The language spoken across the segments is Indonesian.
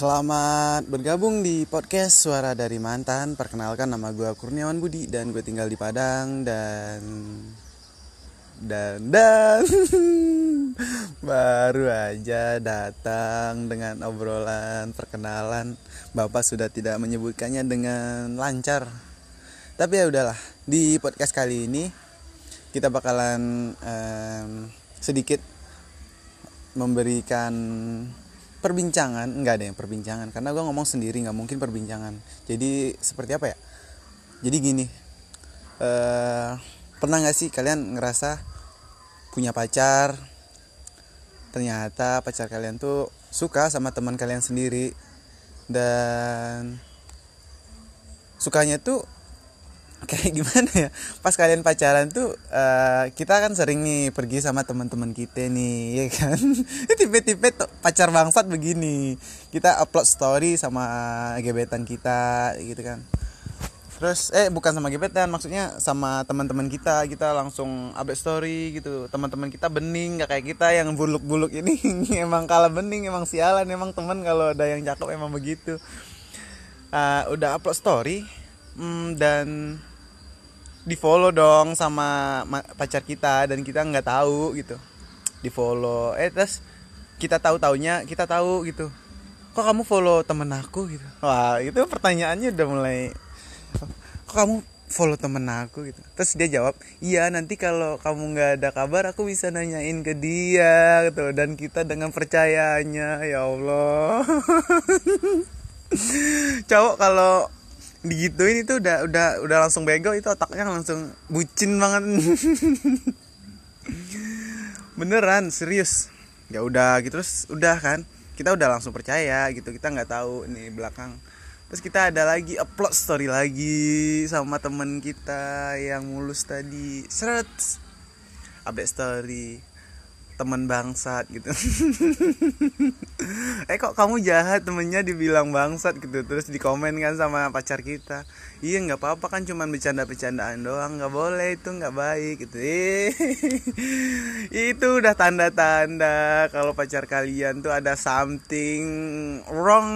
Selamat bergabung di podcast Suara dari Mantan. Perkenalkan nama gue Kurniawan Budi dan gue tinggal di Padang dan dan dan baru aja datang dengan obrolan perkenalan. Bapak sudah tidak menyebutkannya dengan lancar. Tapi ya udahlah, di podcast kali ini kita bakalan um, sedikit memberikan perbincangan nggak ada yang perbincangan karena gue ngomong sendiri nggak mungkin perbincangan. Jadi seperti apa ya? Jadi gini uh, pernah nggak sih kalian ngerasa punya pacar ternyata pacar kalian tuh suka sama teman kalian sendiri dan sukanya tuh kayak gimana ya? Pas kalian pacaran tuh uh, kita kan sering nih pergi sama teman-teman kita nih ya kan? Tipe-tipe pacar bangsat begini. Kita upload story sama gebetan kita gitu kan. Terus eh bukan sama gebetan maksudnya sama teman-teman kita. Kita langsung update story gitu. Teman-teman kita bening gak kayak kita yang buluk-buluk ini. Emang kalah bening emang sialan emang temen. Kalau ada yang cakep emang begitu. Uh, udah upload story mm, dan di follow dong sama pacar kita dan kita nggak tahu gitu. Di follow eh terus kita tahu taunya kita tahu gitu. Kok kamu follow temen aku gitu? Wah itu pertanyaannya udah mulai kok kamu follow temen aku gitu? Terus dia jawab iya nanti kalau kamu nggak ada kabar aku bisa nanyain ke dia gitu dan kita dengan percayanya. Ya Allah. Cowok kalau digituin itu udah udah udah langsung bego itu otaknya langsung bucin banget. Beneran serius. Ya udah gitu terus udah kan kita udah langsung percaya gitu kita nggak tahu nih belakang. Terus kita ada lagi upload story lagi sama temen kita yang mulus tadi. Seret. Update story teman bangsat gitu. Eh kok kamu jahat? Temennya dibilang bangsat gitu terus dikomen kan sama pacar kita. Iya nggak apa-apa kan cuman bercanda-bercandaan doang. Nggak boleh itu nggak baik gitu. Eh itu udah tanda-tanda kalau pacar kalian tuh ada something wrong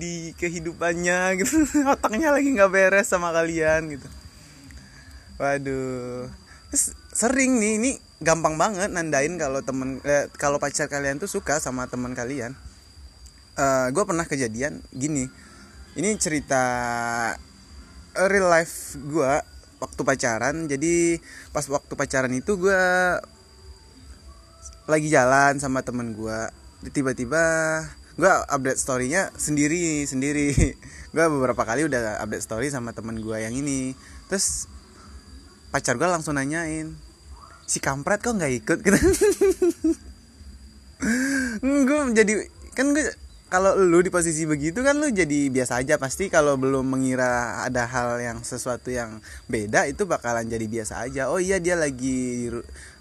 di kehidupannya gitu. Otaknya lagi nggak beres sama kalian gitu. Waduh. Terus sering nih ini gampang banget nandain kalau temen eh, kalau pacar kalian tuh suka sama teman kalian. Uh, gue pernah kejadian gini. Ini cerita real life gue waktu pacaran. Jadi pas waktu pacaran itu gue lagi jalan sama temen gue tiba-tiba gue update storynya sendiri sendiri. Gue beberapa kali udah update story sama temen gue yang ini. Terus pacar gue langsung nanyain si kampret kok nggak ikut? Gitu. Gue jadi kan gue kalau lu di posisi begitu kan lu jadi biasa aja. Pasti kalau belum mengira ada hal yang sesuatu yang beda itu bakalan jadi biasa aja. Oh iya dia lagi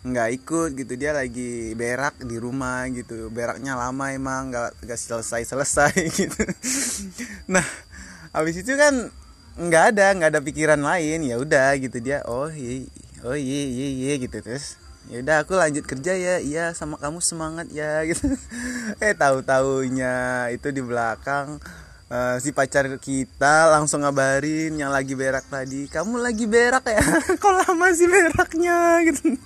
nggak ikut gitu. Dia lagi berak di rumah gitu. Beraknya lama emang nggak nggak selesai selesai gitu. Nah habis itu kan nggak ada nggak ada pikiran lain. Ya udah gitu dia. Oh iya oh iya iya iya gitu terus. Ya udah aku lanjut kerja ya. Iya sama kamu semangat ya gitu. Eh tahu taunya itu di belakang uh, si pacar kita langsung ngabarin yang lagi berak tadi kamu lagi berak ya? Kok lama sih beraknya? Gitu.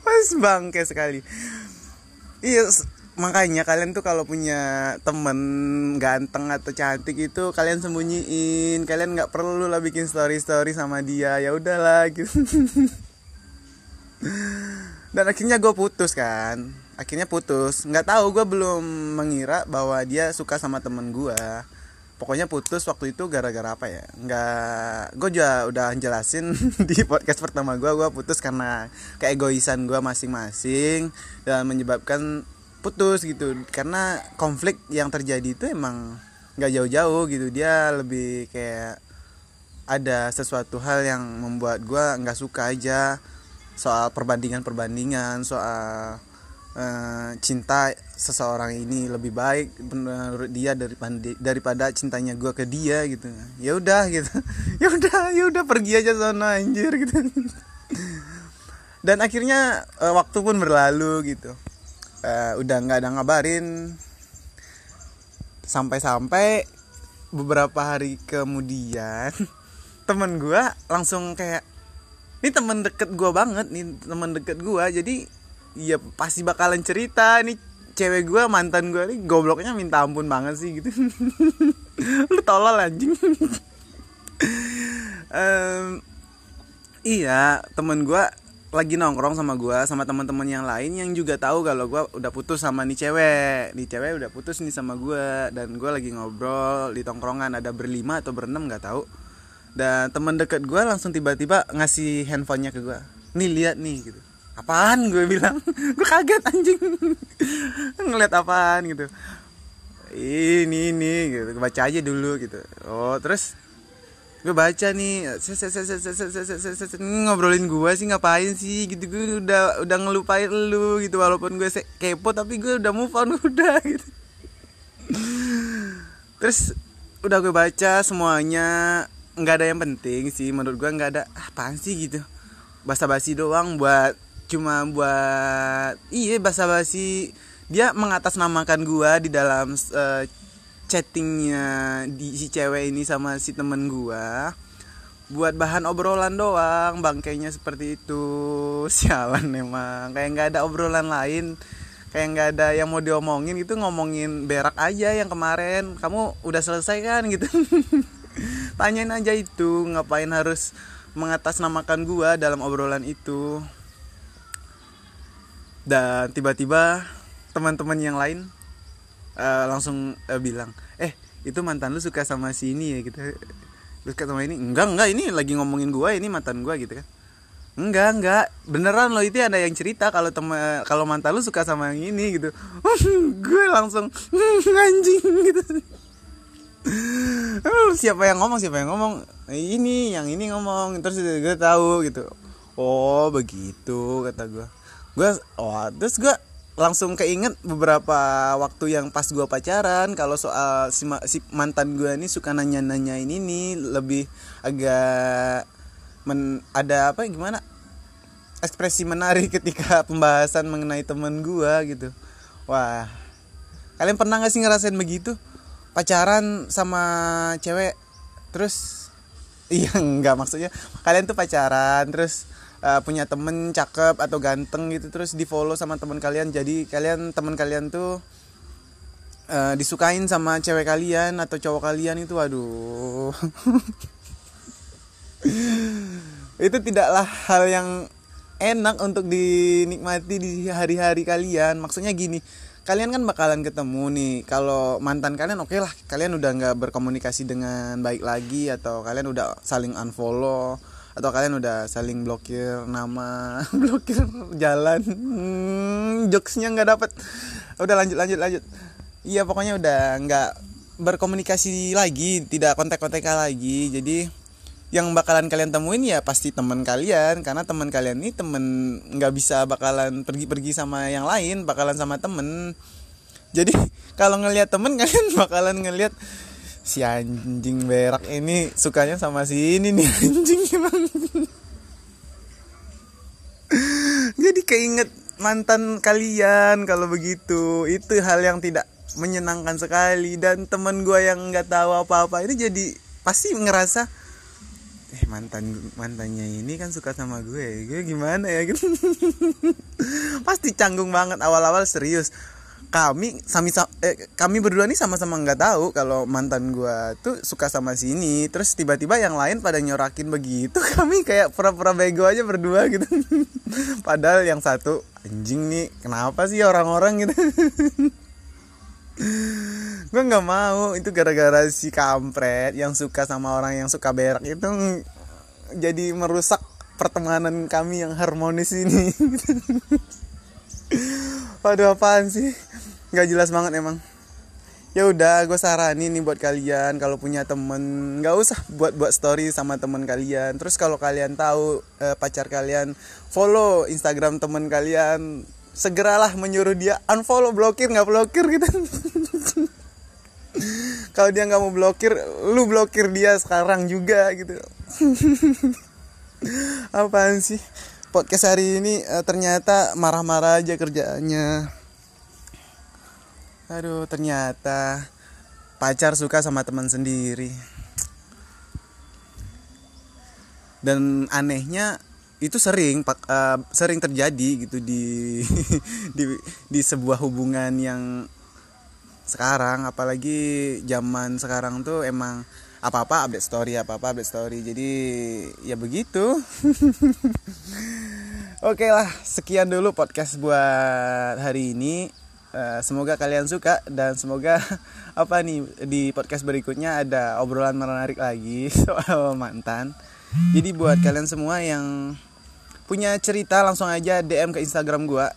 Pas bangke sekali. Iya makanya kalian tuh kalau punya temen ganteng atau cantik itu kalian sembunyiin. Kalian nggak perlu lah bikin story story sama dia. Ya udahlah gitu. Dan akhirnya gue putus kan. Akhirnya putus. Nggak tahu gue belum mengira bahwa dia suka sama temen gue pokoknya putus waktu itu gara-gara apa ya? Nggak gue juga udah jelasin di podcast pertama gue gue putus karena keegoisan gue masing-masing dan menyebabkan putus gitu. Karena konflik yang terjadi itu emang nggak jauh-jauh gitu. Dia lebih kayak ada sesuatu hal yang membuat gue nggak suka aja. Soal perbandingan-perbandingan soal uh, cinta seseorang ini lebih baik menurut dia daripada daripada cintanya gue ke dia gitu. Ya udah gitu. Ya udah ya udah pergi aja sana anjir gitu. Dan akhirnya uh, waktu pun berlalu gitu uh, udah nggak ada ngabarin. Sampai-sampai beberapa hari kemudian temen gue langsung kayak ini temen deket gue banget nih temen deket gue jadi ya pasti bakalan cerita nih cewek gue mantan gue nih gobloknya minta ampun banget sih gitu. Lu tolol anjing. Um, iya temen gue lagi nongkrong sama gue sama teman-teman yang lain yang juga tahu kalau gue udah putus sama nih cewek. Nih cewek udah putus nih sama gue dan gue lagi ngobrol di tongkrongan ada berlima atau berenam nggak tahu. Dan teman deket gue langsung tiba-tiba ngasih handphonenya ke gue nih lihat nih gitu. Apaan? gue bilang. Gue kaget anjing. Ngeliat apaan gitu. Ini ini gitu. Baca aja dulu gitu. Oh terus gue baca nih ngobrolin gue sih ngapain sih? Gitu gue udah udah ngelupain lu gitu. Walaupun gue kepo tapi gue udah move on udah gitu. Terus udah gue baca semuanya. Nggak ada yang penting sih menurut gue nggak ada ah, apaan sih? Gitu. Basa-basi doang buat cuma buat iya basa-basi. Dia mengatasnamakan gue di dalam uh, chattingnya di si cewek ini sama si temen gua. Buat bahan obrolan doang bangkainya seperti itu. Sialan emang. Kayak nggak ada obrolan lain kayak nggak ada yang mau diomongin itu ngomongin berak aja yang kemarin. Kamu udah selesai kan gitu. Tanyain aja itu ngapain harus mengatasnamakan gua dalam obrolan itu. Dan tiba-tiba teman-teman yang lain uh, langsung uh, bilang eh itu mantan lu suka sama si ini ya gitu. Lu suka sama ini enggak enggak ini lagi ngomongin gua ini mantan gua gitu kan. Enggak enggak beneran lo itu ada yang cerita kalau temen kalau mantan lu suka sama yang ini gitu. Gue langsung anjing gitu. Siapa yang ngomong siapa yang ngomong? Ini yang ini ngomong terus gue tahu gitu. Oh begitu kata gue gue oh terus gue langsung keinget beberapa waktu yang pas gue pacaran kalau soal si, si mantan gue ini suka nanya nanya ini lebih agak men, ada apa gimana? Ekspresi menarik ketika pembahasan mengenai temen gue gitu. Wah kalian pernah gak sih ngerasain begitu? Pacaran sama cewek terus iya enggak maksudnya. Kalian tuh pacaran terus uh, punya temen cakep atau ganteng gitu terus di follow sama teman kalian. Jadi kalian teman kalian tuh uh, disukain sama cewek kalian atau cowok kalian itu aduh. Itu tidaklah hal yang enak untuk dinikmati di hari-hari kalian. Maksudnya gini kalian kan bakalan ketemu nih. Kalau mantan kalian oke okay lah. Kalian udah nggak berkomunikasi dengan baik lagi atau kalian udah saling unfollow atau kalian udah saling blokir nama blokir jalan. Hmm, jokesnya nggak dapet. Udah lanjut lanjut lanjut. Iya pokoknya udah nggak berkomunikasi lagi tidak kontak-kontak lagi. Jadi yang bakalan kalian temuin ya pasti teman kalian. Karena teman kalian ini temen nggak bisa bakalan pergi-pergi sama yang lain bakalan sama temen. Jadi kalau ngelihat temen kalian bakalan ngelihat si anjing berak ini sukanya sama si ini nih anjing emang. Jadi keinget mantan kalian kalau begitu. Itu hal yang tidak menyenangkan sekali. Dan teman gue yang nggak tahu apa-apa ini jadi pasti ngerasa eh mantan mantannya ini kan suka sama gue. Gue gimana ya? Pasti canggung banget awal-awal serius kami sami eh, kami berdua nih sama-sama nggak tahu kalau mantan gue tuh suka sama sini. Terus tiba-tiba yang lain pada nyorakin begitu. Kami kayak pura-pura bego aja berdua gitu. Padahal yang satu anjing nih kenapa sih orang-orang? gitu. Gue nggak mau. Itu gara-gara si kampret yang suka sama orang yang suka berak itu jadi merusak pertemanan kami yang harmonis ini. Waduh apaan sih? Gak jelas banget emang. Ya udah, gue saranin nih buat kalian kalau punya temen nggak usah buat buat story sama temen kalian. Terus kalau kalian tahu eh, pacar kalian follow Instagram temen kalian, segeralah menyuruh dia unfollow, blokir nggak blokir gitu. kalau dia nggak mau blokir, lu blokir dia sekarang juga gitu. Apaan sih? podcast hari ini uh, ternyata marah-marah aja kerjaannya aduh ternyata pacar suka sama teman sendiri. Dan anehnya itu sering uh, sering terjadi gitu di di di sebuah hubungan yang sekarang. Apalagi zaman sekarang tuh emang apa-apa update story apa-apa update story. Jadi ya begitu. Oke lah sekian dulu podcast buat hari ini uh, semoga kalian suka dan semoga apa nih di podcast berikutnya ada obrolan menarik lagi soal mantan. Jadi buat kalian semua yang punya cerita langsung aja DM ke Instagram gua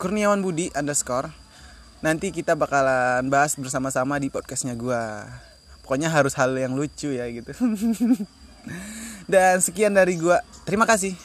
kurniawan budi underscore. Nanti kita bakalan bahas bersama-sama di podcastnya gue pokoknya harus hal yang lucu ya gitu. Dan sekian dari gue terima kasih